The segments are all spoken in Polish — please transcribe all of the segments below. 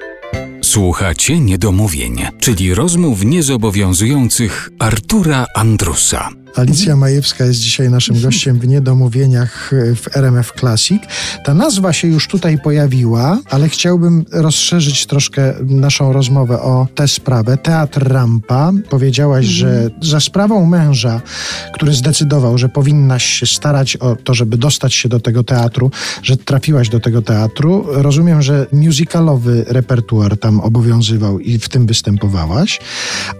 Thank you. Słuchacie niedomówień, czyli rozmów niezobowiązujących Artura Andrusa. Alicja Majewska jest dzisiaj naszym gościem w Niedomówieniach w RMF Classic. Ta nazwa się już tutaj pojawiła, ale chciałbym rozszerzyć troszkę naszą rozmowę o tę sprawę. Teatr Rampa. Powiedziałaś, mhm. że za sprawą męża, który zdecydował, że powinnaś się starać o to, żeby dostać się do tego teatru, że trafiłaś do tego teatru. Rozumiem, że musicalowy repertuar tam obowiązywał i w tym występowałaś,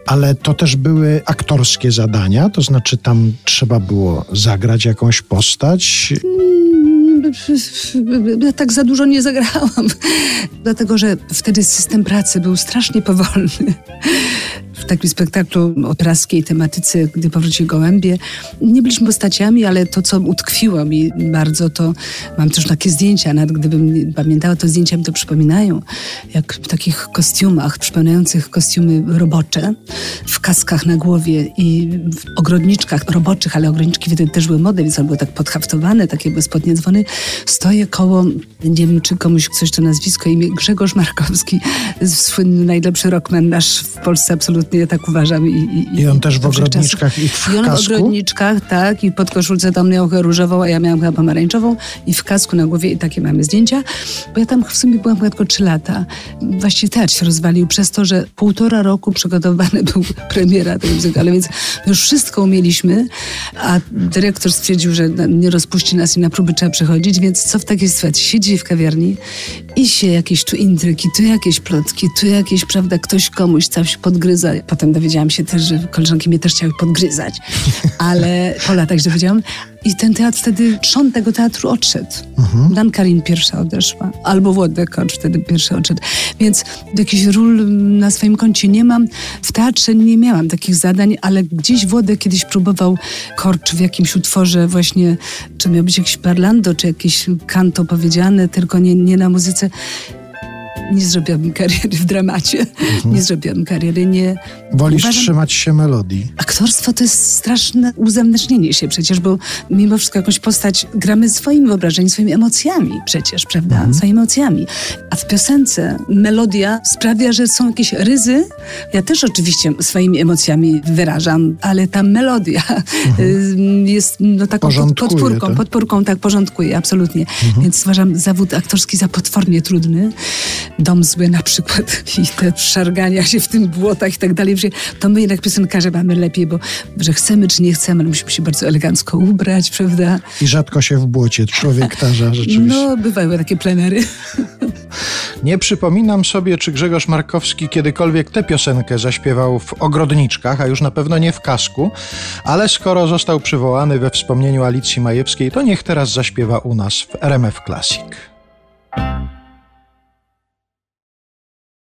ale to też były aktorskie zadania, to znaczy tam trzeba było zagrać jakąś postać? Ja tak za dużo nie zagrałam, dlatego że wtedy system pracy był strasznie powolny w takim spektaklu o praskiej tematyce, gdy powróciły gołębie. Nie byliśmy postaciami, ale to, co utkwiło mi bardzo, to mam też takie zdjęcia, nawet gdybym pamiętała, to zdjęcia mi to przypominają, jak w takich kostiumach, przypominających kostiumy robocze, w kaskach na głowie i w ogrodniczkach roboczych, ale ogrodniczki wtedy też były mody, więc one były tak podhaftowane, takie były spodnie dzwony. Stoję koło, nie wiem, czy komuś coś to nazwisko, imię Grzegorz Markowski, słynny najlepszy rockman nasz w Polsce absolutnie ja tak uważam. I, i, I on też w ogrodniczkach i w I on kasku? w ogrodniczkach, tak, i pod koszulce tam miał różową, a ja miałam chyba pomarańczową i w kasku na głowie i takie mamy zdjęcia, bo ja tam w sumie byłam chyba tylko trzy lata. Właściwie teatr się rozwalił przez to, że półtora roku przygotowany był premiera tego ale więc już wszystko umieliśmy, a dyrektor stwierdził, że nie rozpuści nas i na próby trzeba przychodzić, więc co w takiej sytuacji? Siedzi w kawiarni i się jakieś tu intryki, tu jakieś plotki, tu jakieś, prawda, ktoś komuś coś podgryza, Potem dowiedziałam się też, że koleżanki mnie też chciały podgryzać, ale po latach się dowiedziałam. I ten teatr wtedy, trzon tego teatru odszedł. Mhm. Dan Karin pierwsza odeszła, albo Włodek Kocz wtedy pierwszy odszedł. Więc jakichś ról na swoim koncie nie mam. W teatrze nie miałam takich zadań, ale gdzieś Włodek kiedyś próbował Korcz w jakimś utworze właśnie, czy miał być jakiś parlando, czy jakieś kanto powiedziane, tylko nie, nie na muzyce nie zrobiłabym kariery w dramacie. Mhm. Nie zrobiłabym kariery, nie... Wolisz Uważam, trzymać się melodii. Aktorstwo to jest straszne uzemnicznienie się przecież, bo mimo wszystko jakąś postać gramy swoim wyobrażeniem, swoimi emocjami przecież, prawda? Mhm. Swoimi emocjami. A w piosence melodia sprawia, że są jakieś ryzy. Ja też oczywiście swoimi emocjami wyrażam, ale ta melodia mhm. jest no, taką podpórką, to? podpórką, tak, porządkuje, absolutnie. Mhm. Więc uważam zawód aktorski za potwornie trudny dom zły na przykład i te szargania się w tym błotach i tak dalej, to my jednak piosenkarze mamy lepiej, bo że chcemy czy nie chcemy, ale musimy się bardzo elegancko ubrać, prawda? I rzadko się w błocie człowiek tarza rzeczywiście. No, bywały takie plenery. Nie przypominam sobie, czy Grzegorz Markowski kiedykolwiek tę piosenkę zaśpiewał w ogrodniczkach, a już na pewno nie w kasku, ale skoro został przywołany we wspomnieniu Alicji Majewskiej, to niech teraz zaśpiewa u nas w RMF Classic.